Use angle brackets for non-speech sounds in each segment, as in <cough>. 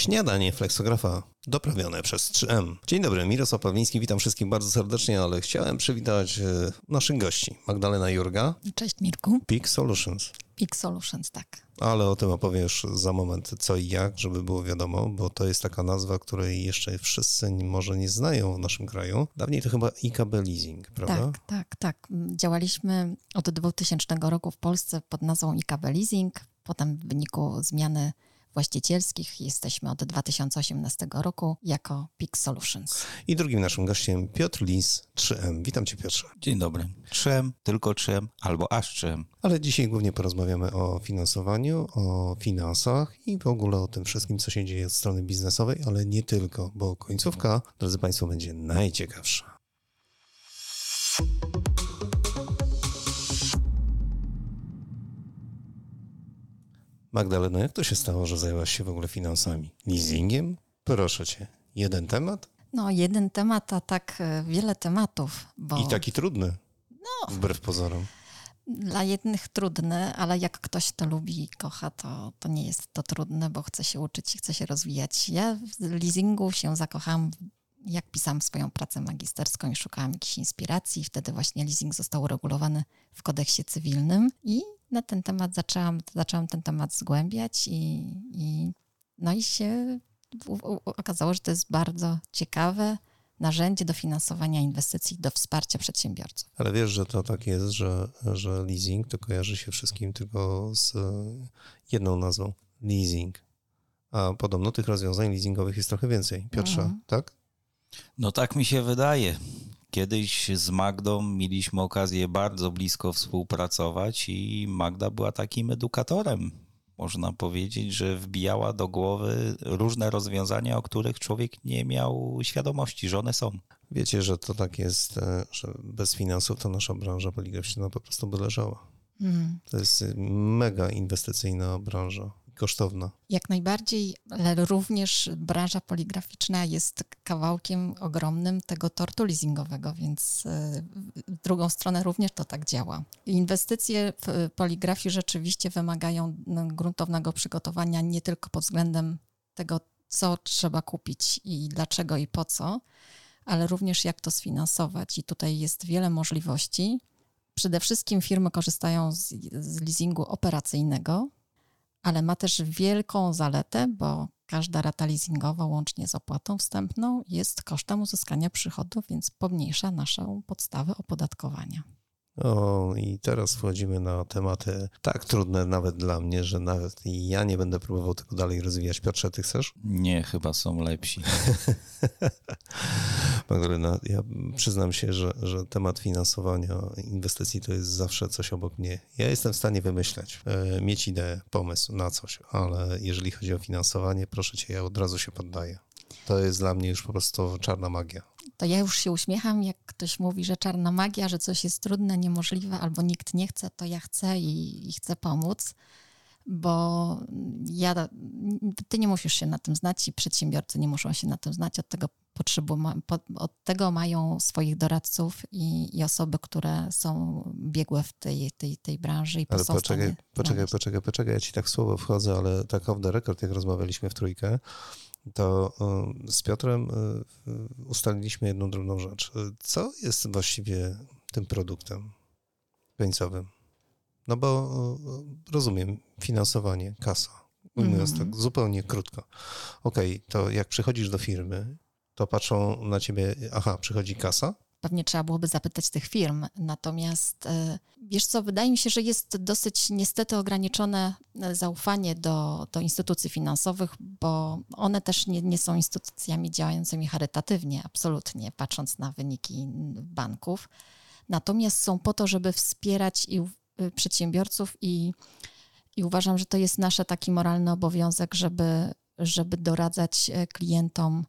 Śniadanie fleksografa doprawione przez 3M. Dzień dobry, Mirosław Pawliński, witam wszystkich bardzo serdecznie, ale chciałem przywitać e, naszych gości. Magdalena Jurga. Cześć Mirku. Peak Solutions. Peak Solutions, tak. Ale o tym opowiesz za moment co i jak, żeby było wiadomo, bo to jest taka nazwa, której jeszcze wszyscy może nie znają w naszym kraju. Dawniej to chyba IKB Leasing, prawda? Tak, tak, tak. Działaliśmy od 2000 roku w Polsce pod nazwą IKB Leasing. Potem w wyniku zmiany właścicielskich. Jesteśmy od 2018 roku jako Peak Solutions. I drugim naszym gościem Piotr Lis, 3M. Witam Cię Piotrze. Dzień dobry. 3M, tylko 3M albo aż 3M. Ale dzisiaj głównie porozmawiamy o finansowaniu, o finansach i w ogóle o tym wszystkim, co się dzieje od strony biznesowej, ale nie tylko, bo końcówka, drodzy Państwo, będzie najciekawsza. Magdalena, jak to się stało, że zajęłaś się w ogóle finansami? Leasingiem? Proszę cię, jeden temat? No, jeden temat, a tak e, wiele tematów. Bo... I taki trudny. No. Wbrew pozorom. Dla jednych trudny, ale jak ktoś to lubi i kocha, to, to nie jest to trudne, bo chce się uczyć i chce się rozwijać. Ja w leasingu się zakochałam, jak pisałam swoją pracę magisterską i szukałam jakiejś inspiracji. Wtedy właśnie leasing został uregulowany w kodeksie cywilnym i na ten temat zaczęłam, zaczęłam ten temat zgłębiać i, i no i się okazało, że to jest bardzo ciekawe narzędzie do finansowania inwestycji, do wsparcia przedsiębiorców. Ale wiesz, że to tak jest, że, że leasing to kojarzy się wszystkim tylko z jedną nazwą leasing. A podobno tych rozwiązań leasingowych jest trochę więcej. Piotrze, mhm. tak? No tak mi się wydaje. Kiedyś z Magdą mieliśmy okazję bardzo blisko współpracować i Magda była takim edukatorem. Można powiedzieć, że wbijała do głowy różne rozwiązania, o których człowiek nie miał świadomości, że one są. Wiecie, że to tak jest, e, że bez finansów to nasza branża poligraficzna po prostu by leżała. Mm. To jest mega inwestycyjna branża kosztowna. Jak najbardziej, ale również branża poligraficzna jest kawałkiem ogromnym tego tortu leasingowego, więc e, w drugą stronę również to tak działa. Inwestycje w poligrafii rzeczywiście wymagają no, gruntownego przygotowania nie tylko pod względem tego, co trzeba kupić i dlaczego i po co, ale również jak to sfinansować. I tutaj jest wiele możliwości. Przede wszystkim firmy korzystają z, z leasingu operacyjnego, ale ma też wielką zaletę, bo każda rata leasingowa łącznie z opłatą wstępną jest kosztem uzyskania przychodu, więc pomniejsza naszą podstawę opodatkowania. O, i teraz wchodzimy na tematy tak trudne nawet dla mnie, że nawet ja nie będę próbował tego dalej rozwijać. Piotrze, ty chcesz? Nie, chyba są lepsi. <laughs> Magdalena, ja przyznam się, że, że temat finansowania inwestycji to jest zawsze coś obok mnie. Ja jestem w stanie wymyśleć, e, mieć ideę, pomysł na coś, ale jeżeli chodzi o finansowanie, proszę cię, ja od razu się poddaję. To jest dla mnie już po prostu czarna magia to ja już się uśmiecham, jak ktoś mówi, że czarna magia, że coś jest trudne, niemożliwe, albo nikt nie chce, to ja chcę i, i chcę pomóc, bo ja, ty nie musisz się na tym znać i przedsiębiorcy nie muszą się na tym znać, od tego potrzebują, od tego mają swoich doradców i, i, osoby, które są biegłe w tej, tej, tej branży i Ale poczekaj, poczekaj, poczekaj, poczekaj, ja ci tak słowo wchodzę, ale tak off the record, jak rozmawialiśmy w trójkę, to y, z Piotrem y, y, ustaliliśmy jedną drobną rzecz. Co jest właściwie tym produktem końcowym? No bo rozumiem, finansowanie, kasa. Mówiąc mm -hmm. tak zupełnie krótko. Okej, okay, to jak przychodzisz do firmy, to patrzą na ciebie, aha, przychodzi kasa, pewnie trzeba byłoby zapytać tych firm. Natomiast e, wiesz co, wydaje mi się, że jest dosyć niestety ograniczone e, zaufanie do, do instytucji finansowych, bo one też nie, nie są instytucjami działającymi charytatywnie, absolutnie, patrząc na wyniki banków. Natomiast są po to, żeby wspierać i e, przedsiębiorców i, i uważam, że to jest nasz taki moralny obowiązek, żeby, żeby doradzać klientom,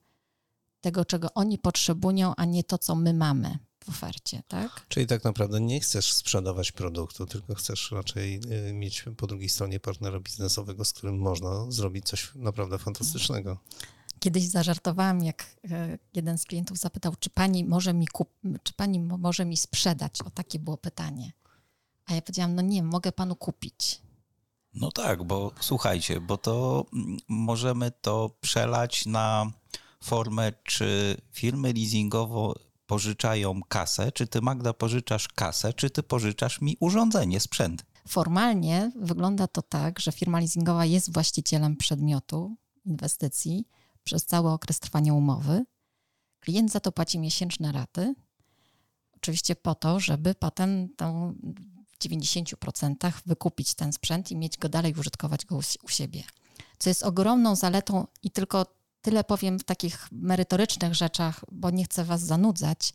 tego, czego oni potrzebują, a nie to, co my mamy w ofercie, tak? Czyli tak naprawdę nie chcesz sprzedawać produktu, tylko chcesz raczej y, mieć po drugiej stronie partnera biznesowego, z którym można zrobić coś naprawdę fantastycznego. Kiedyś zażartowałam, jak y, jeden z klientów zapytał, czy pani może mi, kup, czy pani może mi sprzedać? O takie było pytanie. A ja powiedziałam, no nie, mogę panu kupić. No tak, bo słuchajcie, bo to mm, możemy to przelać na formę, czy firmy leasingowo pożyczają kasę, czy ty Magda pożyczasz kasę, czy ty pożyczasz mi urządzenie, sprzęt. Formalnie wygląda to tak, że firma leasingowa jest właścicielem przedmiotu inwestycji przez cały okres trwania umowy. Klient za to płaci miesięczne raty, oczywiście po to, żeby potem tą w 90% wykupić ten sprzęt i mieć go dalej, użytkować go u siebie. Co jest ogromną zaletą i tylko tyle powiem w takich merytorycznych rzeczach, bo nie chcę was zanudzać.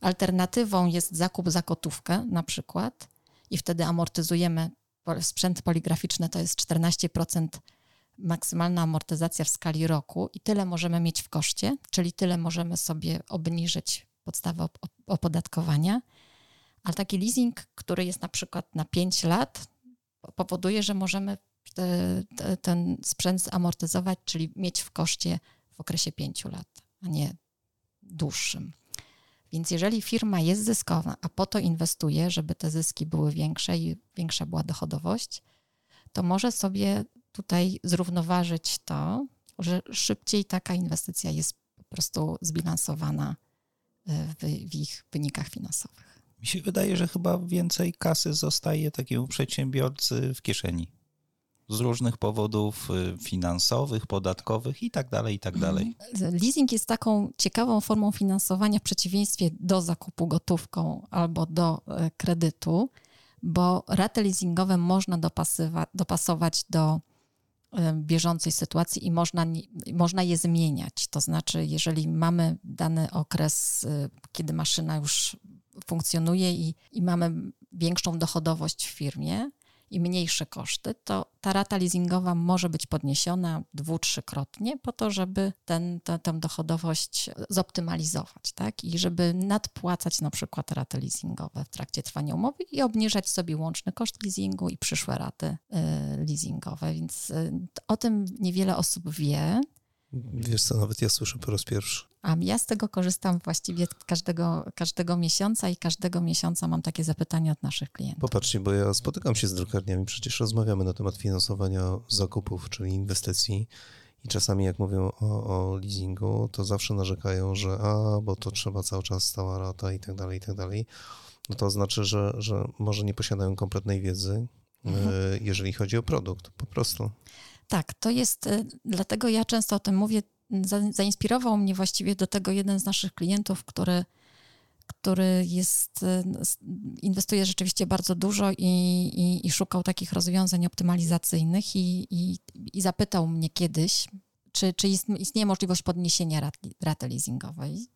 Alternatywą jest zakup za gotówkę na przykład i wtedy amortyzujemy sprzęt poligraficzny to jest 14% maksymalna amortyzacja w skali roku i tyle możemy mieć w koszcie, czyli tyle możemy sobie obniżyć podstawę opodatkowania. Ale taki leasing, który jest na przykład na 5 lat, powoduje, że możemy te, te, ten sprzęt zamortyzować, czyli mieć w koszcie w okresie 5 lat, a nie dłuższym. Więc jeżeli firma jest zyskowa, a po to inwestuje, żeby te zyski były większe i większa była dochodowość, to może sobie tutaj zrównoważyć to, że szybciej taka inwestycja jest po prostu zbilansowana w, w ich wynikach finansowych. Mi się wydaje, że chyba więcej kasy zostaje takiemu przedsiębiorcy w kieszeni. Z różnych powodów y, finansowych, podatkowych i tak dalej, i tak dalej. Mhm. Leasing jest taką ciekawą formą finansowania w przeciwieństwie do zakupu gotówką albo do e, kredytu, bo raty leasingowe można dopasować do e, bieżącej sytuacji i można, można je zmieniać. To znaczy, jeżeli mamy dany okres, e, kiedy maszyna już funkcjonuje i, i mamy większą dochodowość w firmie i mniejsze koszty, to ta rata leasingowa może być podniesiona dwu, trzykrotnie po to, żeby ten, tę, tę dochodowość zoptymalizować, tak? I żeby nadpłacać na przykład raty leasingowe w trakcie trwania umowy i obniżać sobie łączny koszt leasingu i przyszłe raty y, leasingowe. Więc y, o tym niewiele osób wie. Wiesz co, nawet ja słyszę po raz pierwszy. A ja z tego korzystam właściwie każdego, każdego miesiąca i każdego miesiąca mam takie zapytania od naszych klientów. Popatrzcie, bo ja spotykam się z drukarniami, przecież rozmawiamy na temat finansowania zakupów, czyli inwestycji. I czasami jak mówią o, o leasingu, to zawsze narzekają, że a, bo to trzeba cały czas stała rata i tak dalej, i tak dalej. No to znaczy, że, że może nie posiadają kompletnej wiedzy, mhm. E, jeżeli chodzi o produkt, po prostu. Tak, to jest, e, dlatego ja często o tym mówię, zainspirował mnie właściwie do tego jeden z naszych klientów, który, który jest, y, inwestuje rzeczywiście bardzo dużo i, i, i szukał takich rozwiązań optymalizacyjnych i, i zapytał mnie kiedyś, czy, czy istnieje możliwość podniesienia rat, raty leasingowej.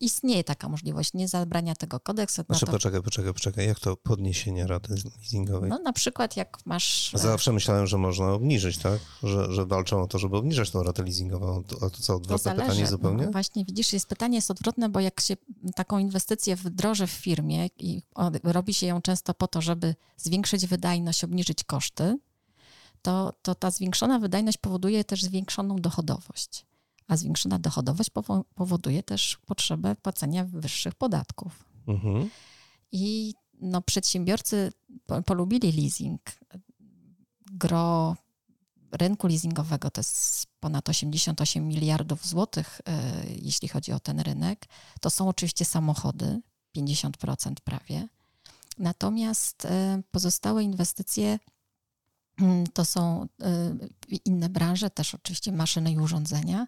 Istnieje taka możliwość, nie zabrania tego kodeks. Znaczy, to... poczekaj, poczekaj, poczekaj, jak to podniesienie raty leasingowej? No na przykład jak masz... Zawsze myślałem, że można obniżyć, tak? Że, że walczą o to, żeby obniżać tą ratę leasingową. A to co, odwrotne to pytanie zupełnie? No, właśnie, widzisz, jest pytanie jest odwrotne, bo jak się taką inwestycję wdroży w firmie i robi się ją często po to, żeby zwiększyć wydajność, obniżyć koszty, to, to ta zwiększona wydajność powoduje też zwiększoną dochodowość. A zwiększona dochodowość powoduje też potrzebę płacenia wyższych podatków. Mhm. I no, przedsiębiorcy polubili leasing. Gro rynku leasingowego to jest ponad 88 miliardów złotych, e, jeśli chodzi o ten rynek. To są oczywiście samochody, 50% prawie. Natomiast e, pozostałe inwestycje to są y, inne branże, też oczywiście maszyny i urządzenia.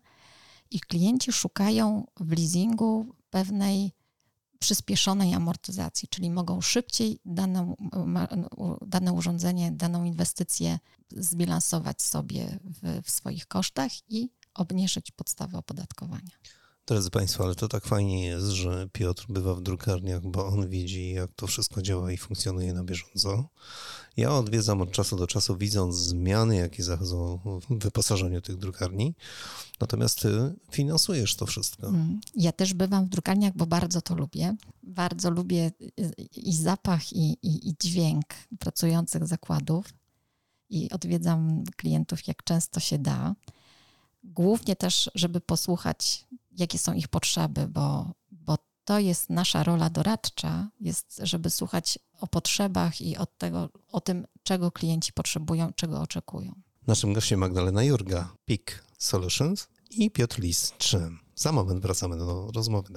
I klienci szukają w leasingu pewnej przyspieszonej amortyzacji, czyli mogą szybciej dane, dane urządzenie, daną inwestycję zbilansować sobie w, w swoich kosztach i obniżyć podstawę opodatkowania. Drodzy Państwo, ale to tak fajnie jest, że Piotr bywa w drukarniach, bo on widzi, jak to wszystko działa i funkcjonuje na bieżąco. Ja odwiedzam od czasu do czasu, widząc zmiany, jakie zachodzą w wyposażeniu tych drukarni. Natomiast ty finansujesz to wszystko. Mm. Ja też bywam w drukarniach, bo bardzo to lubię. Bardzo lubię i zapach, i, i, i dźwięk pracujących zakładów. I odwiedzam klientów, jak często się da. Głównie też, żeby posłuchać jakie są ich potrzeby, bo, bo to jest nasza rola doradcza, jest, żeby słuchać o potrzebach i od tego, o tym, czego klienci potrzebują, czego oczekują. Naszym gościem Magdalena Jurga, PIK Solutions i Piotr Lis 3. Za moment wracamy do rozmowy.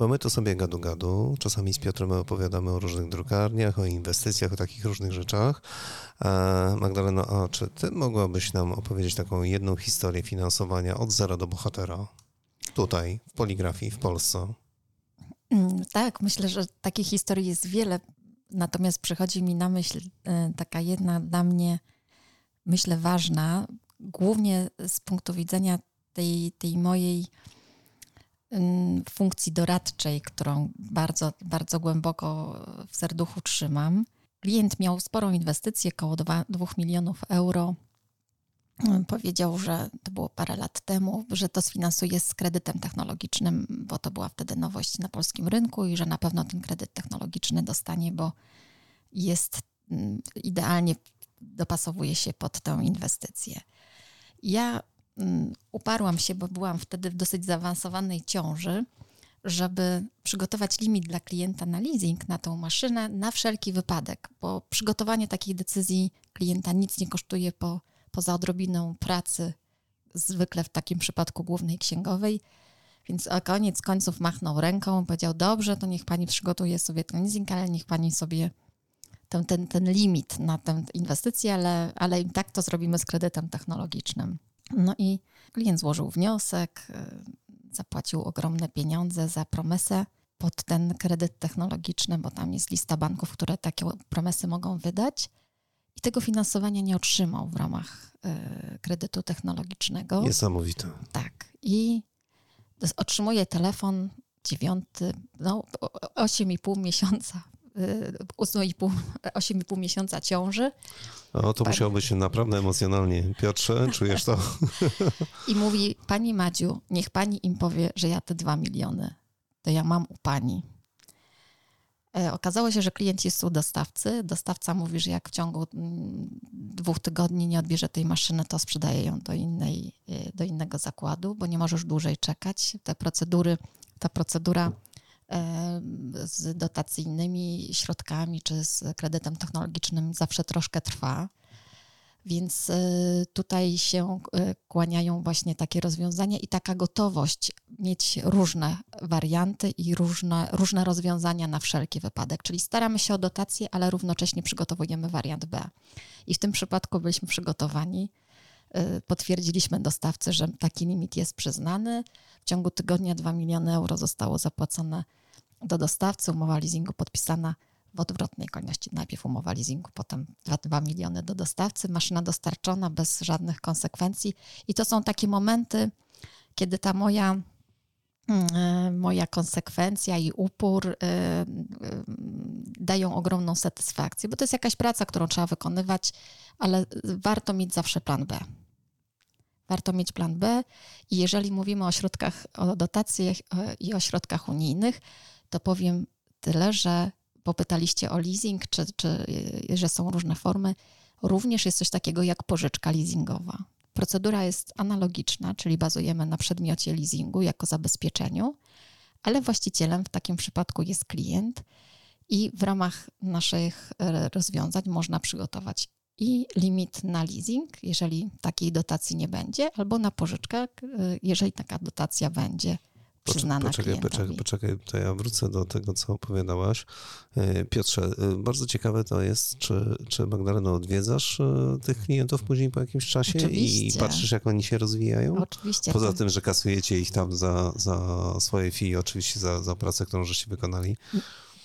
Bo my to sobie gadu-gadu, czasami z Piotrem opowiadamy o różnych drukarniach, o inwestycjach, o takich różnych rzeczach. Magdaleno, a czy ty mogłabyś nam opowiedzieć taką jedną historię finansowania od zera do bohatera? Tutaj, w poligrafii, w Polsce. Mm, tak, myślę, że takich historii jest wiele. Natomiast przychodzi mi na myśl e, taka jedna dla mnie, myślę, ważna, głównie z punktu widzenia tej, tej mojej funkcji doradczej, którą bardzo, bardzo głęboko w serduchu trzymam. Klient miał sporą inwestycję, około 2, 2 milionów euro. Powiedział, że to było parę lat temu, że to sfinansuje z kredytem technologicznym, bo to była wtedy nowość na polskim rynku i że na pewno ten kredyt technologiczny dostanie, bo jest idealnie dopasowuje się pod tę inwestycję. Ja uparłam się, bo byłam wtedy w dosyć zaawansowanej ciąży, żeby przygotować limit dla klienta na leasing na tą maszynę na wszelki wypadek, bo przygotowanie takiej decyzji klienta nic nie kosztuje po, poza odrobiną pracy, zwykle w takim przypadku głównej księgowej. Więc koniec końców machnął ręką, powiedział: Dobrze, to niech pani przygotuje sobie ten leasing, ale niech pani sobie ten, ten, ten limit na tę inwestycję, ale, ale i tak to zrobimy z kredytem technologicznym. No i klient złożył wniosek, y, zapłacił ogromne pieniądze za promesę pod ten kredyt technologiczny, bo tam jest lista banków, które takie promesy mogą wydać. I tego finansowania nie otrzymał w ramach y, kredytu technologicznego. Niesamowite. Tak. I otrzymuje telefon dziewiąty, no 8,5 miesiąca 8,5 <laughs> miesiąca ciąży. O, to musiało być naprawdę emocjonalnie. Piotrze, czujesz to? <laughs> I mówi, pani Madziu, niech pani im powie, że ja te dwa miliony, to ja mam u pani. E, okazało się, że klient jest u dostawcy. Dostawca mówi, że jak w ciągu mm, dwóch tygodni nie odbierze tej maszyny, to sprzedaje ją do, innej, e, do innego zakładu, bo nie możesz dłużej czekać. Te procedury, ta procedura z dotacyjnymi środkami czy z kredytem technologicznym zawsze troszkę trwa. Więc e, tutaj się e, kłaniają właśnie takie rozwiązania i taka gotowość mieć różne warianty i różne, różne rozwiązania na wszelki wypadek. Czyli staramy się o dotację, ale równocześnie przygotowujemy wariant B. I w tym przypadku byliśmy przygotowani. E, potwierdziliśmy dostawcy, że taki limit jest przyznany. W ciągu tygodnia 2 miliony euro zostało zapłacone do dostawcy, umowa leasingu podpisana w odwrotnej kolejności. Najpierw umowa leasingu, potem 2, 2 miliony do dostawcy, maszyna dostarczona bez żadnych konsekwencji. I to są takie momenty, kiedy ta moja, mm, e, moja konsekwencja i upór e, e, dają ogromną satysfakcję, bo to jest jakaś praca, którą trzeba wykonywać, ale warto mieć zawsze plan B. Warto mieć plan B i jeżeli mówimy o środkach, o dotacjach i o środkach unijnych, to powiem tyle, że popytaliście o leasing, czy, czy że są różne formy. Również jest coś takiego jak pożyczka leasingowa. Procedura jest analogiczna, czyli bazujemy na przedmiocie leasingu jako zabezpieczeniu, ale właścicielem w takim przypadku jest klient i w ramach naszych e, rozwiązań można przygotować i limit na leasing, jeżeli takiej dotacji nie będzie, albo na pożyczkę, e, jeżeli taka dotacja będzie przyznana poczekaj, poczekaj, poczekaj, to ja wrócę do tego, co opowiadałaś. E, Piotrze, e, bardzo ciekawe to jest, czy, czy Magdaleno odwiedzasz e, tych klientów później po jakimś czasie Oczywiście. i patrzysz, jak oni się rozwijają? Oczywiście. Poza tym, że kasujecie ich tam za, za swoje fee, oczywiście za, za pracę, którą żeście wykonali.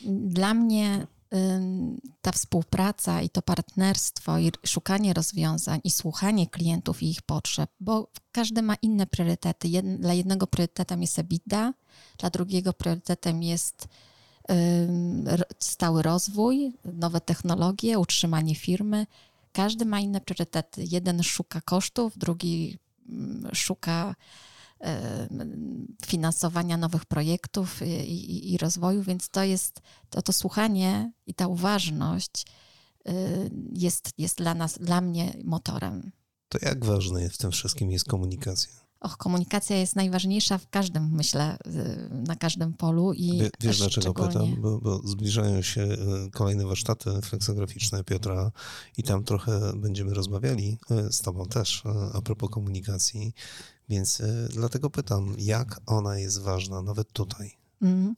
Dla mnie ta współpraca i to partnerstwo i szukanie rozwiązań i słuchanie klientów i ich potrzeb, bo każdy ma inne priorytety. dla jednego priorytetem jest EBITDA, dla drugiego priorytetem jest stały rozwój, nowe technologie, utrzymanie firmy. Każdy ma inne priorytety. Jeden szuka kosztów, drugi szuka finansowania nowych projektów i, i, i, rozwoju, więc to jest to, to słuchanie i ta uważność jest, jest dla nas, dla mnie motorem. To jak ważne w tym wszystkim jest komunikacja? Och, komunikacja jest najważniejsza w każdym, myślę, na każdym polu. I Wie, wiesz dlaczego pytam? Bo, bo, zbliżają się kolejne warsztaty fleksograficzne Piotra i tam trochę będziemy rozmawiali e, z tobą też e, a propos komunikacji, więc dlatego pytam, jak ona jest ważna nawet tutaj? Mm.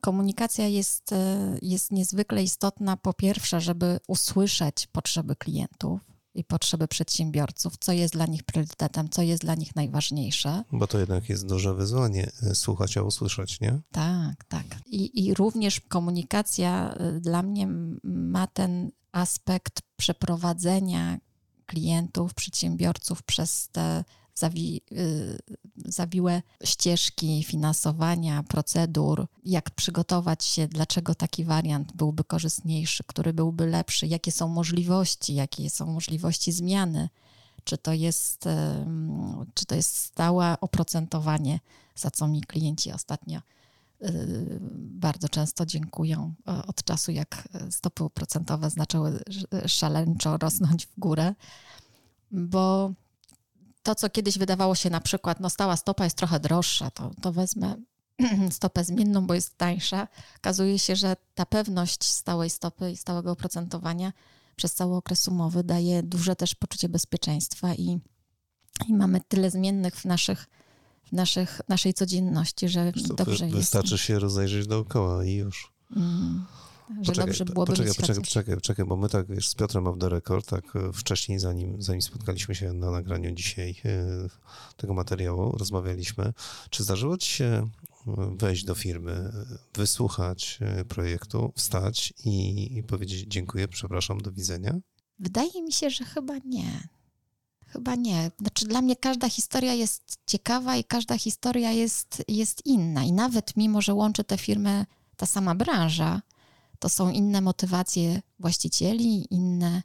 Komunikacja jest, jest niezwykle istotna, po pierwsze, żeby usłyszeć potrzeby klientów, i potrzeby przedsiębiorców, co jest dla nich priorytetem, co jest dla nich najważniejsze. Bo to jednak jest duże wyzwanie e, słuchać, a usłyszeć, nie? Tak, tak. I, i również komunikacja dla mnie ma ten aspekt przeprowadzenia klientów, przedsiębiorców przez te zawi, y, zawiłe ścieżki finansowania, procedur, jak przygotować się, dlaczego taki wariant byłby korzystniejszy, który byłby lepszy, jakie są możliwości, jakie są możliwości zmiany, czy to jest, czy to jest stałe oprocentowanie, za co mi klienci ostatnio y, bardzo często dziękują e, od czasu, jak stopy procentowe zaczęły szaleńczo rosnąć w górę, bo to, co kiedyś wydawało się na przykład, no stała stopa jest trochę droższa, to, to wezmę <clears throat> stopę zmienną, bo jest tańsza. Okazuje się, że ta pewność stałej stopy i stałego oprocentowania przez cały okres umowy daje duże też poczucie bezpieczeństwa i, i mamy tyle zmiennych w naszych w naszych, naszej codzienności, że dobrze jest. Wystarczy się rozejrzeć dookoła i już. Mm że poczekaj, dobrze byłoby poczekaj, poczekaj, poczekaj, poczekaj, bo my tak wiesz, z Piotrem off the record, tak e, wcześniej, zanim, zanim spotkaliśmy się na nagraniu dzisiaj e, tego materiału, rozmawialiśmy. Czy zdarzyło ci się e, wejść do firmy, wysłuchać projektu, wstać i, i powiedzieć dziękuję, przepraszam, do widzenia? Wydaje mi się, że chyba nie. Chyba nie. Znaczy, dla mnie każda historia jest ciekawa i każda historia jest, jest inna. I nawet mimo, że łączy te firmy ta sama branża, to są inne motywacje właścicieli, inne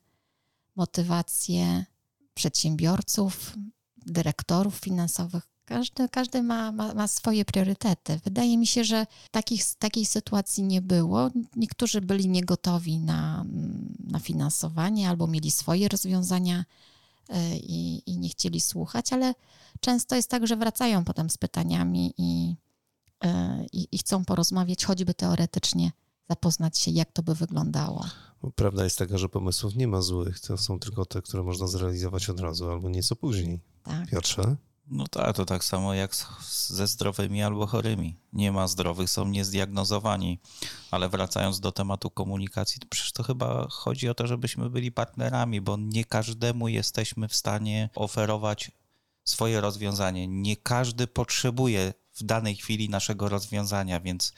motywacje przedsiębiorców, dyrektorów finansowych. Każdy, każdy ma, ma, ma, swoje priorytety. Wydaje mi się, że takich, takiej sytuacji nie było. Niektórzy byli niegotowi na, na finansowanie albo mieli swoje rozwiązania e, i, i nie chcieli słuchać, ale często jest tak, że wracają potem z pytaniami i, e, i, i chcą porozmawiać, choćby teoretycznie zapoznać się, jak to by wyglądało. Prawda jest taka, że pomysłów nie ma złych, to są tylko te, które można zrealizować od razu albo nieco później. Tak. Piotrze? No tak, to tak samo jak ze zdrowymi albo chorymi. Nie ma zdrowych, są niezdiagnozowani. Ale wracając do tematu komunikacji, to przecież to chyba chodzi o to, żebyśmy byli partnerami, bo nie każdemu jesteśmy w stanie oferować swoje rozwiązanie. Nie każdy potrzebuje w danej chwili naszego rozwiązania, więc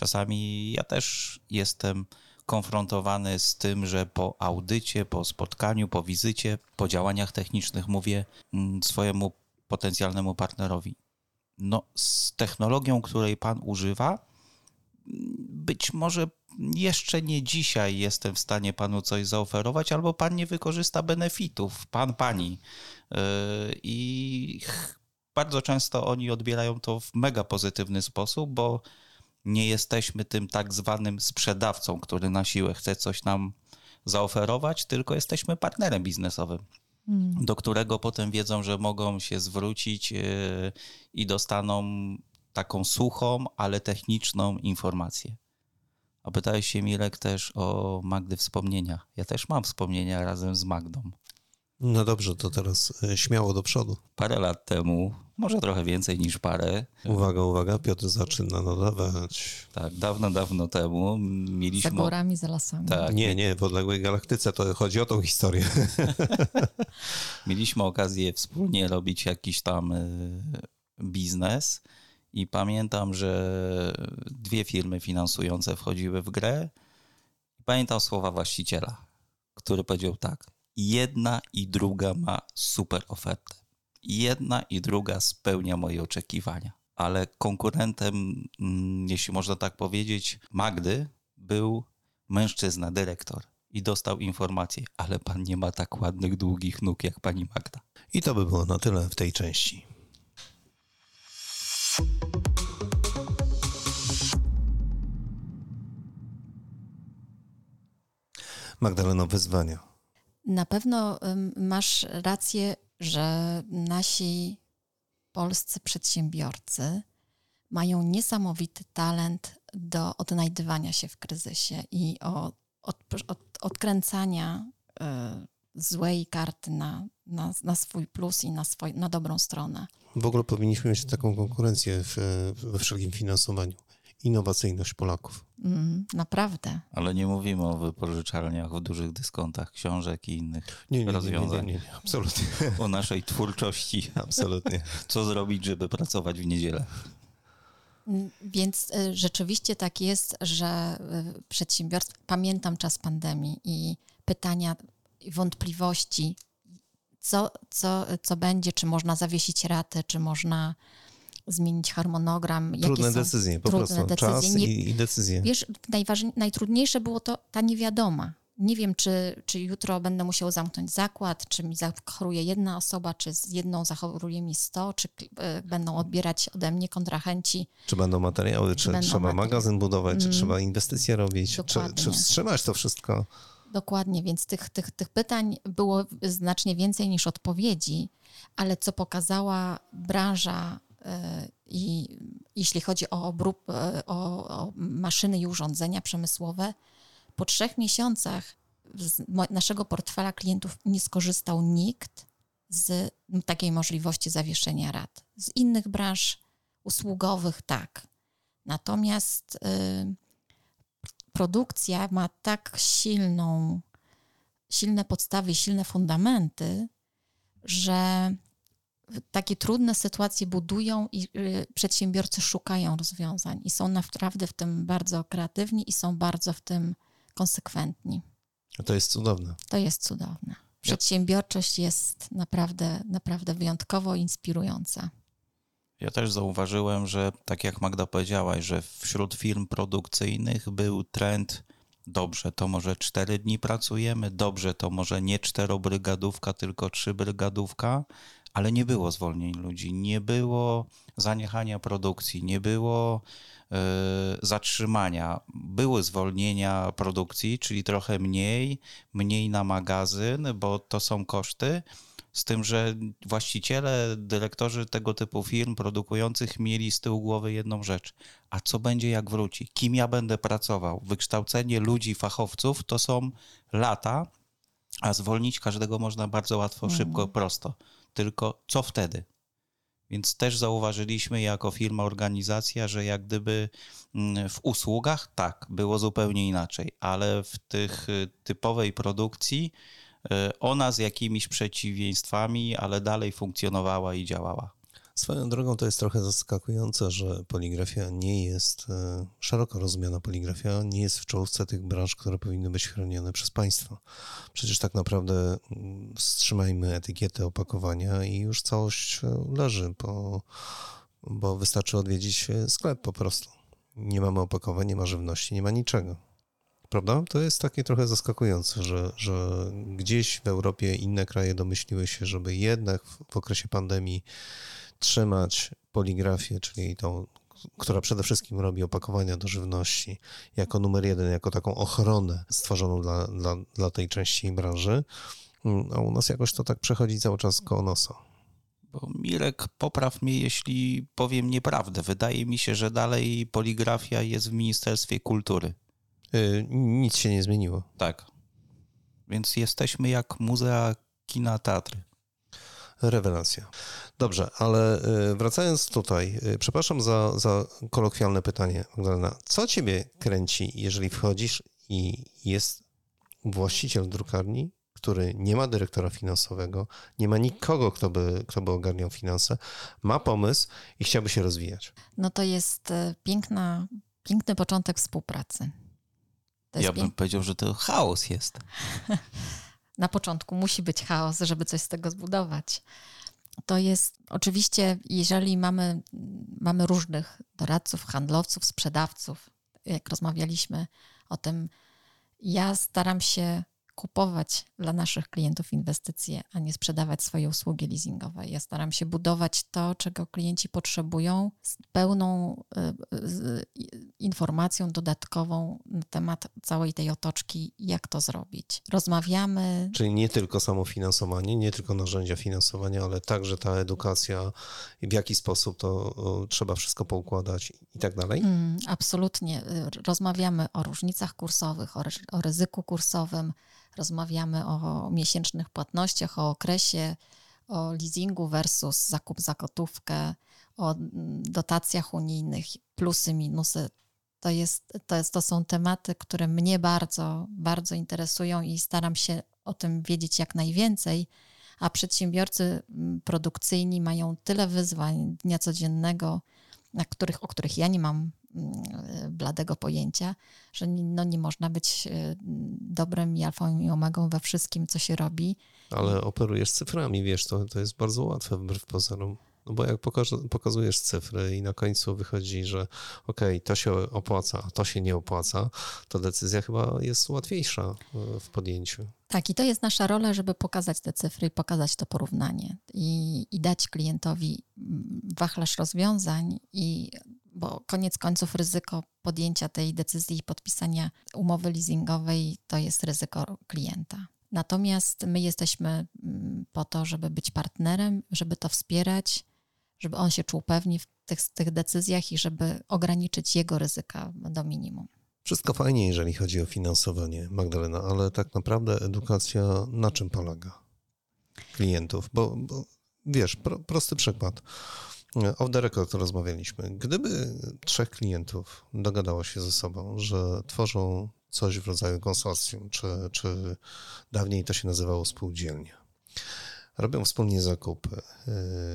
Czasami ja też jestem konfrontowany z tym, że po audycie, po spotkaniu, po wizycie, po działaniach technicznych mówię mm, swojemu potencjalnemu partnerowi: No, z technologią, której pan używa, być może jeszcze nie dzisiaj jestem w stanie panu coś zaoferować, albo pan nie wykorzysta benefitów, pan, pani. Yy, I bardzo często oni odbierają to w mega pozytywny sposób, bo nie jesteśmy tym tak zwanym sprzedawcą, który na siłę chce coś nam zaoferować, tylko jesteśmy partnerem biznesowym, hmm. do którego potem wiedzą, że mogą się zwrócić yy, i dostaną taką suchą, ale techniczną informację. A pytałeś się, Mirek, też o Magdy wspomnienia. Ja też mam wspomnienia razem z Magdą. No dobrze, to teraz e, śmiało do przodu. Parę lat temu, może trochę więcej niż parę. Uwaga, uwaga, Piotr zaczyna nadawać. Tak, dawno, dawno temu mieliśmy... Za górami, za lasami. Tak. Nie, nie, w odległej galaktyce to chodzi o tą historię. <laughs> <laughs> mieliśmy okazję wspólnie robić jakiś tam e, biznes i pamiętam, że dwie firmy finansujące wchodziły w grę. Pamiętam słowa właściciela, który powiedział tak – jedna i druga ma super ofertę. Jedna i druga spełnia moje oczekiwania. Ale konkurentem, mm, jeśli można tak powiedzieć, Magdy był mężczyzna, dyrektor. I dostał informację, ale pan nie ma tak ładnych, długich nóg jak pani Magda. I to by było na tyle w tej części. Magdaleno, wyzwania. Na pewno masz rację, że nasi polscy przedsiębiorcy mają niesamowity talent do odnajdywania się w kryzysie i o, od, od, odkręcania y, złej karty na, na, na swój plus i na, swój, na dobrą stronę. W ogóle powinniśmy mieć taką konkurencję w, we wszelkim finansowaniu. Innowacyjność Polaków. Mm, naprawdę. Ale nie mówimy o wypożyczalniach w dużych dyskontach książek i innych nie, nie, rozwiązań. Nie, nie, nie, absolutnie. O naszej twórczości. <laughs> Absolutnie. Co zrobić, żeby pracować w niedzielę? Więc y, rzeczywiście tak jest, że y, przedsiębiorstwa, pamiętam czas pandemii i pytania, wątpliwości, co, co, co będzie, czy można zawiesić ratę, czy można zmienić harmonogram. Trudne decyzje, po prostu. Decyzje. Czas Nie, i, i decyzje. Wiesz, najtrudniejsze było to ta niewiadoma. Nie wiem, czy, czy jutro będę musiał zamknąć zakład, czy mi zachoruje jedna osoba, czy z jedną zachoruje mi sto, czy y, będą odbierać ode mnie kontrahenci. Czy będą materiały, czy, czy trzeba magazyn budować, mm. czy trzeba inwestycje robić, czy, czy wstrzymać to wszystko. Dokładnie, więc tych, tych, tych pytań było znacznie więcej niż odpowiedzi, ale co pokazała branża i jeśli chodzi o, obrób, e, o, o maszyny i urządzenia przemysłowe, po trzech miesiącach z naszego portfela klientów nie skorzystał nikt z takiej możliwości zawieszenia rat. Z innych branż usługowych tak. Natomiast y, produkcja ma tak silną, silne podstawy, silne fundamenty, że takie trudne sytuacje budują i y, przedsiębiorcy szukają rozwiązań i są naprawdę w tym bardzo kreatywni i są bardzo w tym konsekwentni. To jest cudowne. To jest cudowne. Przedsiębiorczość jest naprawdę, naprawdę wyjątkowo inspirująca. Ja też zauważyłem, że tak jak Magda powiedziałaś, że wśród firm produkcyjnych był trend dobrze, to może cztery dni pracujemy, dobrze, to może nie czterobrygadówka, tylko trzybrygardówka, ale nie było zwolnień ludzi, nie było zaniechania produkcji, nie było y, zatrzymania. Były zwolnienia produkcji, czyli trochę mniej, mniej na magazyn, bo to są koszty, z tym, że właściciele, dyrektorzy tego typu firm produkujących mieli z tyłu głowy jedną rzecz. A co będzie, jak wróci? Kim ja będę pracował? Wykształcenie ludzi, fachowców to są lata, a zwolnić każdego można bardzo łatwo, mhm. szybko, prosto. Tylko co wtedy? Więc też zauważyliśmy jako firma, organizacja, że jak gdyby mm, w usługach tak, było zupełnie inaczej, ale w tych y, typowej produkcji E, ona z jakimiś przeciwieństwami, ale dalej funkcjonowała i działała. Swoją drogą to jest trochę zaskakujące, że poligrafia nie jest, e, szeroko rozumiana poligrafia, nie jest w czołówce tych branż, które powinny być chronione przez państwo. Przecież tak naprawdę mm, wstrzymajmy etykietę opakowania i już całość e, leży, bo, bo wystarczy odwiedzić sklep po prostu. Nie mamy opakowań, nie ma żywności, nie ma niczego. Prawda? To jest takie trochę zaskakujące, że, że gdzieś w Europie inne kraje domyśliły się, żeby jednak w okresie pandemii trzymać poligrafię, czyli tą, która przede wszystkim robi opakowania do żywności, jako numer jeden, jako taką ochronę stworzoną dla, dla, dla tej części branży. A u nas jakoś to tak przechodzi cały czas koło nosa. Bo Mirek, popraw mnie, jeśli powiem nieprawdę. Wydaje mi się, że dalej poligrafia jest w Ministerstwie Kultury. Y, nic się nie zmieniło. Tak. Więc jesteśmy jak muzea, kina, teatry. Rewelacja. Dobrze, ale y, wracając tutaj, y, przepraszam za, za kolokwialne pytanie, Magdalena. Co ciebie kręci, jeżeli wchodzisz i jest właściciel drukarni, który nie ma dyrektora finansowego, nie ma nikogo, kto by, kto by ogarniał finanse, ma pomysł i chciałby się rozwijać? No to jest piękna, piękny początek współpracy ja bym powiedział, że to chaos jest. <laughs> Na początku musi być chaos, żeby coś z tego zbudować. To jest oczywiście, jeżeli mamy, mamy różnych doradców, handlowców, sprzedawców, jak rozmawialiśmy o tym, ja staram się kupować dla naszych klientów inwestycje, a nie sprzedawać swoje usługi leasingowe. Ja staram się budować to, czego klienci potrzebują z pełną, y, informacją dodatkową na temat całej tej otoczki, jak to zrobić. Rozmawiamy. Czyli nie tylko samo finansowanie, nie tylko narzędzia finansowania, ale także ta edukacja, w jaki sposób to trzeba wszystko poukładać i tak dalej? Mm, absolutnie. Rozmawiamy o różnicach kursowych, o, o ryzyku kursowym, rozmawiamy o miesięcznych płatnościach, o okresie, o leasingu versus zakup za gotówkę, o dotacjach unijnych, plusy, minusy. To, jest, to, jest, to są tematy, które mnie bardzo, bardzo interesują i staram się o tym wiedzieć jak najwięcej, a przedsiębiorcy mm, produkcyjni mają tyle wyzwań dnia codziennego, na których, o których ja nie mam mm, bladego pojęcia, że no nie można być e, dobrym i alfą i omegą we wszystkim, co się robi. Ale operujesz cyframi, wiesz, to, to jest bardzo łatwe wbrew pozorom. No bo jak pokazujesz cyfry i na końcu wychodzi, że okay, to się opłaca, a to się nie opłaca, to decyzja chyba jest łatwiejsza e, w podjęciu. Tak, i to jest nasza rola, żeby pokazać te cyfry i pokazać to porównanie i, i dać klientowi mm, wachlarz rozwiązań i bo koniec końców ryzyko podjęcia tej decyzji i podpisania umowy leasingowej to jest ryzyko klienta. Natomiast my jesteśmy mm, po to, żeby być partnerem, żeby to wspierać, żeby on się czuł pewnie w tych, tych decyzjach i żeby ograniczyć jego ryzyka do minimum. Wszystko fajnie, jeżeli chodzi o finansowanie, Magdalena, ale tak naprawdę edukacja na czym polega? Klientów, bo, bo wiesz, pro, prosty przykład. Off the record rozmawialiśmy. Gdyby trzech klientów dogadało się ze sobą, że tworzą coś w rodzaju konsorcjum, czy, czy dawniej to się nazywało spółdzielnia, robią wspólnie zakupy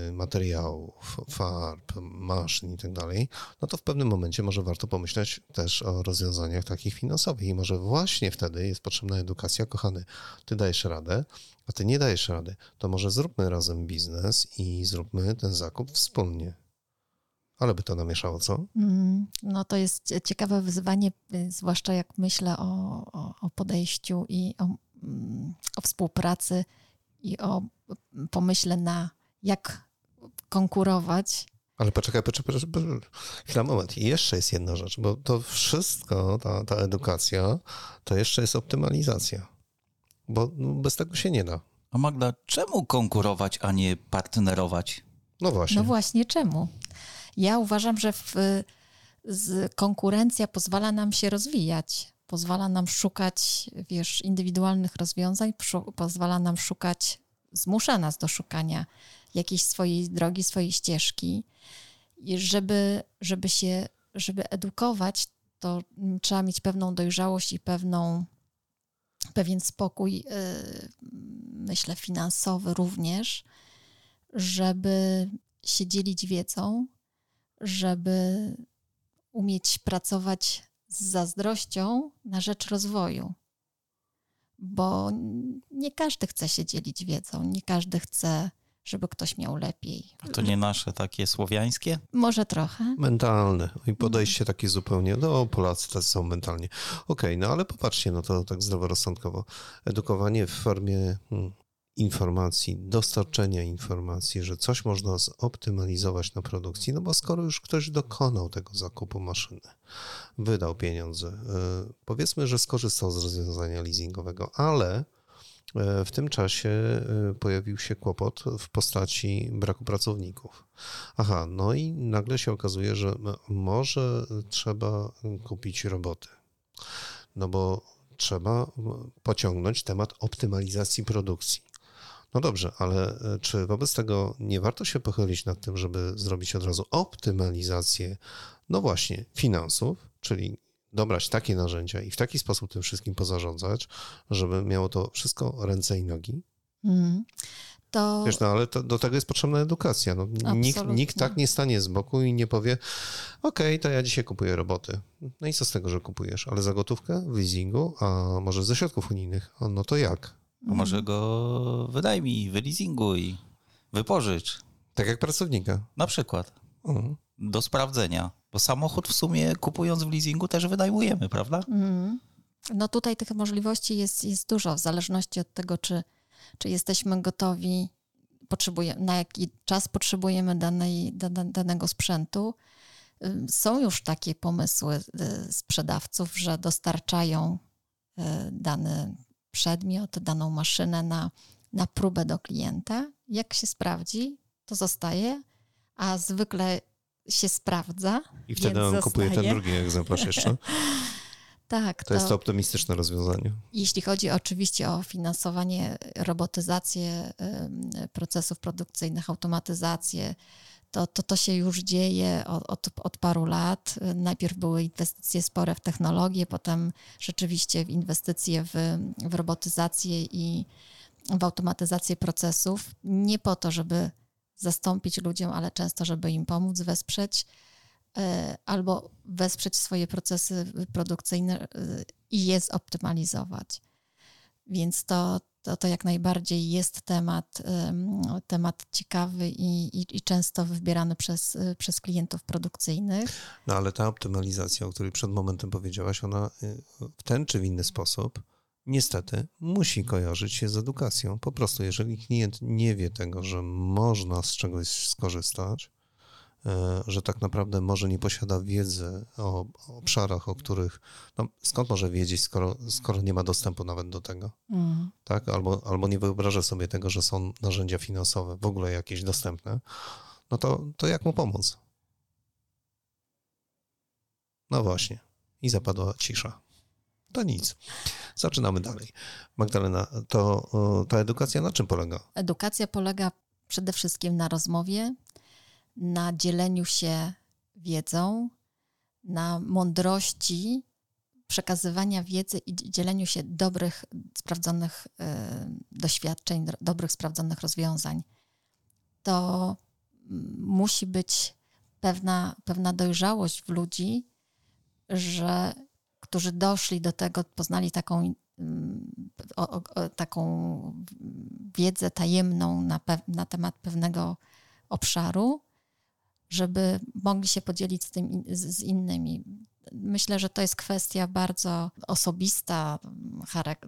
y, materiałów, farb, maszyn i tak dalej, no to w pewnym momencie może warto pomyśleć też o rozwiązaniach takich finansowych i może właśnie wtedy jest potrzebna edukacja. Kochany, ty dajesz radę, a ty nie dajesz rady, to może zróbmy razem biznes i zróbmy ten zakup wspólnie. Ale by to namieszało, co? Mm, no to jest ciekawe wyzwanie, y, zwłaszcza jak myślę o, o, o podejściu i o, mm, o współpracy i o pomyśle na jak konkurować. Ale poczekaj, poczekaj, poczekaj, chwila, moment. I jeszcze jest jedna rzecz, bo to wszystko, ta, ta edukacja, to jeszcze jest optymalizacja. Bo no, bez tego się nie da. A Magda, czemu konkurować, a nie partnerować? No właśnie. No właśnie, czemu? Ja uważam, że w, z, konkurencja pozwala nam się rozwijać pozwala nam szukać, wiesz, indywidualnych rozwiązań, pozwala nam szukać, zmusza nas do szukania jakiejś swojej drogi, swojej ścieżki. I żeby, żeby się, żeby edukować, to trzeba mieć pewną dojrzałość i pewną, pewien spokój, y, myślę, finansowy również, żeby się dzielić wiedzą, żeby umieć pracować z zazdrością na rzecz rozwoju. Bo nie każdy chce się dzielić wiedzą, nie każdy chce, żeby ktoś miał lepiej. A to nie nasze takie słowiańskie? Może trochę. Mentalne i podejście takie zupełnie, no Polacy tacy są mentalnie. Okej, okay, no ale popatrzcie, no to tak zdroworozsądkowo. Edukowanie w formie hmm, informacji, dostarczenia informacji, że coś można zoptymalizować na produkcji, no bo skoro już ktoś dokonał tego zakupu maszyny, wydał pieniądze, e, powiedzmy, że skorzystał z rozwiązania leasingowego, ale e, w tym czasie e, pojawił się kłopot w postaci braku pracowników. Aha, no i nagle się okazuje, że może trzeba kupić roboty. No bo trzeba pociągnąć temat optymalizacji produkcji. No dobrze, ale e, czy wobec tego nie warto się pochylić nad tym, żeby zrobić od razu optymalizację, no właśnie, finansów, czyli dobrać takie narzędzia i w taki sposób tym wszystkim pozarządzać, żeby miało to wszystko ręce i nogi? Mm. To... Wiesz, no ale to, do tego jest potrzebna edukacja. No, nikt, nikt tak nie stanie z boku i nie powie, okej, okay, to ja dzisiaj kupuję roboty. No i co z tego, że kupujesz? Ale za gotówkę w leasingu, a może ze środków unijnych? No to jak? A może go wydaj wyleasinguj, wypożycz. Tak jak pracownika. Na przykład. Mhm. Do sprawdzenia. Bo samochód w sumie kupując w leasingu też wynajmujemy, prawda? Mhm. No tutaj tych możliwości jest, jest dużo, w zależności od tego, czy, czy jesteśmy gotowi, potrzebujemy, na jaki czas potrzebujemy danej, danego sprzętu, Są już takie pomysły sprzedawców, że dostarczają dany przedmiot, daną maszynę na, na próbę do klienta. Jak się sprawdzi, to zostaje, a zwykle się sprawdza. I wtedy on zostaje. kupuje ten drugi egzemplarz jeszcze. <laughs> tak. To, to, jest to optymistyczne rozwiązanie. Jeśli chodzi oczywiście o finansowanie, robotyzację procesów produkcyjnych, automatyzację, to, to, to się już dzieje od, od, paru lat. Najpierw były inwestycje spore w technologię, potem rzeczywiście inwestycje w, w robotyzację i w automatyzację procesów. Nie po to, żeby zastąpić ludziom, ale często, żeby im pomóc, wesprzeć e, albo wesprzeć swoje procesy produkcyjne e, i je zoptymalizować. Więc to, to, to jak najbardziej jest temat, temat ciekawy i, i, i, często wybierany przez, przez klientów produkcyjnych. No ale ta optymalizacja, o której przed momentem powiedziałaś, ona y, w ten czy w inny sposób niestety musi kojarzyć się z edukacją. Po prostu, jeżeli klient nie wie tego, że można z czegoś skorzystać, że tak naprawdę może nie posiada wiedzy o obszarach, o których, no, skąd może wiedzieć, skoro, skoro nie ma dostępu nawet do tego, mm. tak? Albo, albo nie wyobraża sobie tego, że są narzędzia finansowe w ogóle jakieś dostępne, no to, to jak mu pomóc? No właśnie. I zapadła cisza. To nic. Zaczynamy dalej. Magdalena, to ta edukacja na czym polega? Edukacja polega przede wszystkim na rozmowie, na dzieleniu się wiedzą, na mądrości przekazywania wiedzy i dzieleniu się dobrych, sprawdzonych y, doświadczeń, dobrych, sprawdzonych rozwiązań. To musi być pewna, pewna dojrzałość w ludzi, że którzy doszli do tego, poznali taką, mm, o, o, taką wiedzę tajemną na, na temat pewnego obszaru, żeby mogli się podzielić z, tym, z, innymi. Myślę, że to jest kwestia bardzo osobista,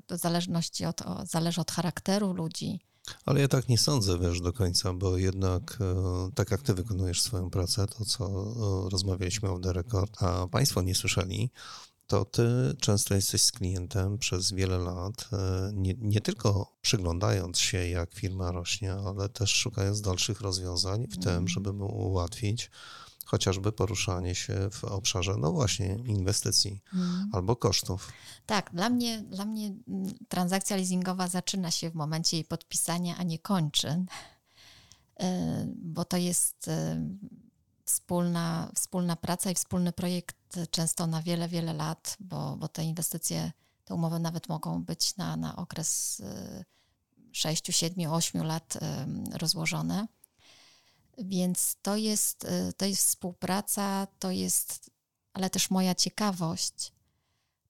zależności od, zależy od charakteru ludzi. Ale ja tak nie sądzę, wiesz, do końca, bo jednak e, tak jak ty wykonujesz swoją pracę, to co e, rozmawialiśmy o the record, a państwo nie słyszeli, to ty często jesteś z klientem przez wiele lat, e, nie, nie, tylko przyglądając się, jak firma rośnie, ale też szukając dalszych rozwiązań w tym, mhm. żeby mu ułatwić chociażby poruszanie się w obszarze, no właśnie, inwestycji hmm. albo kosztów. Tak, dla mnie, dla mnie mm, transakcja leasingowa zaczyna się w momencie jej podpisania, a nie kończy, e, bo to jest e, wspólna, wspólna praca i wspólny projekt często na wiele, wiele lat, bo, bo te inwestycje, te umowy nawet mogą być na, na okres 6, 7, 8 lat y, rozłożone. Więc to jest, y, to jest współpraca, to jest, ale też moja ciekawość,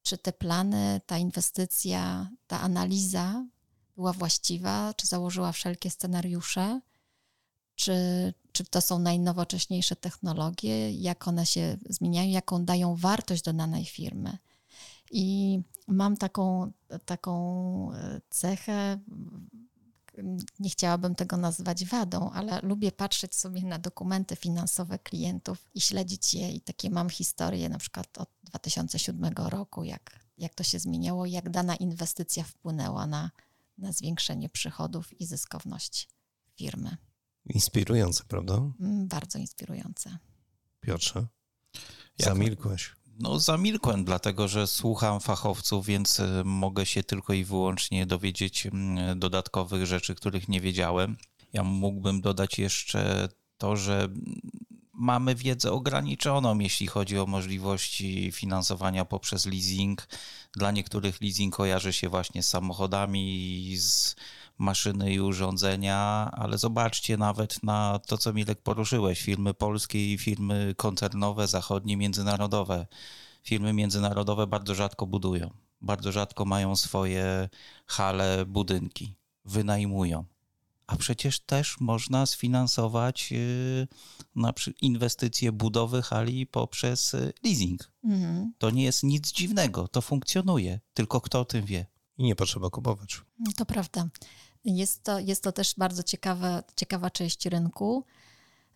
czy te plany, ta inwestycja, ta analiza była właściwa, czy założyła wszelkie scenariusze, czy, czy to są najnowocześniejsze technologie, jak one się zmieniają, jaką dają wartość do danej firmy. I mam taką, taką e, cechę, nie chciałabym tego nazwać wadą, ale lubię patrzeć sobie na dokumenty finansowe klientów i śledzić je. I takie mam historie na przykład od 2007 roku, jak, jak to się zmieniało, jak dana inwestycja wpłynęła na, na zwiększenie przychodów i zyskowność firmy. Inspirujące, prawda? Mm, bardzo inspirujące. Piotrze, zamilkłeś. No, zamilkłem, dlatego że słucham fachowców, więc e, mogę się tylko i wyłącznie dowiedzieć mm, dodatkowych rzeczy, których nie wiedziałem. Ja mógłbym dodać jeszcze to, że mamy wiedzę ograniczoną, jeśli chodzi o możliwości finansowania poprzez leasing. Dla niektórych leasing kojarzy się właśnie z samochodami, z maszyny i urządzenia, ale zobaczcie nawet na to, co Milek poruszyłeś, firmy polskie i firmy koncernowe, zachodnie, międzynarodowe. Firmy międzynarodowe bardzo rzadko budują, bardzo rzadko mają swoje hale, budynki, wynajmują. A przecież też można sfinansować y, na inwestycje budowy hali poprzez y, leasing. Mhm. To nie jest nic dziwnego, to funkcjonuje, tylko kto o tym wie. I nie potrzeba kupować. To prawda. Jest to, jest to też bardzo ciekawa, ciekawa część rynku,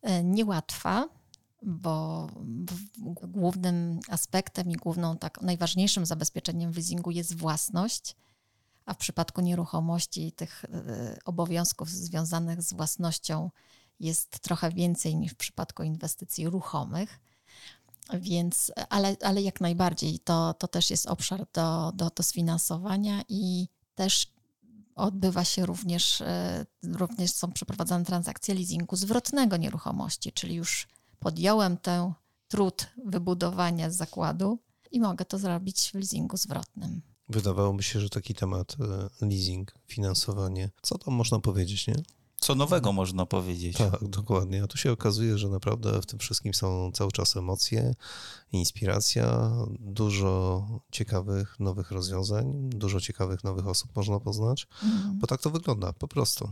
e, niełatwa, bo głównym aspektem i główną, tak najważniejszym zabezpieczeniem w leasingu jest własność, a w przypadku nieruchomości tych e, obowiązków związanych z własnością jest trochę więcej niż w przypadku inwestycji ruchomych. Więc, ale, ale jak najbardziej to, to też jest obszar do, do, do sfinansowania i też odbywa się również, e, również są przeprowadzane transakcje leasingu zwrotnego nieruchomości, czyli już podjąłem ten trud wybudowania zakładu i mogę to zrobić w leasingu zwrotnym. Wydawałoby się, że taki temat e, leasing, finansowanie, co tam można powiedzieć, nie? Co nowego można powiedzieć. Tak, dokładnie. A tu się okazuje, że naprawdę w tym wszystkim są cały czas emocje, inspiracja, dużo ciekawych nowych rozwiązań, dużo ciekawych nowych osób można poznać, mhm. bo tak to wygląda po prostu.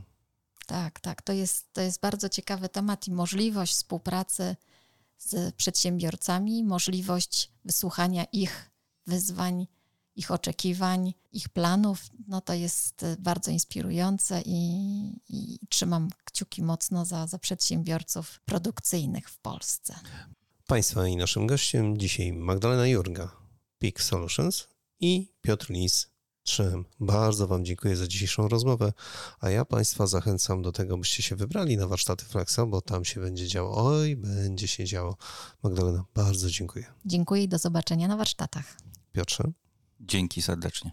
Tak, tak. To jest, to jest bardzo ciekawy temat i możliwość współpracy z przedsiębiorcami, możliwość wysłuchania ich wyzwań ich oczekiwań, ich planów, no to jest y, bardzo inspirujące i, i trzymam kciuki mocno za, za przedsiębiorców produkcyjnych w Polsce. Państwa i naszym gościem dzisiaj Magdalena Jurga, Peak Solutions i Piotr Lis, 3 Bardzo Wam dziękuję za dzisiejszą rozmowę, a ja Państwa zachęcam do tego, byście się wybrali na warsztaty Flexa, bo tam się będzie działo. Oj, będzie się działo. Magdalena, bardzo dziękuję. Dziękuję i do zobaczenia na warsztatach. Piotrze. Dzięki serdecznie.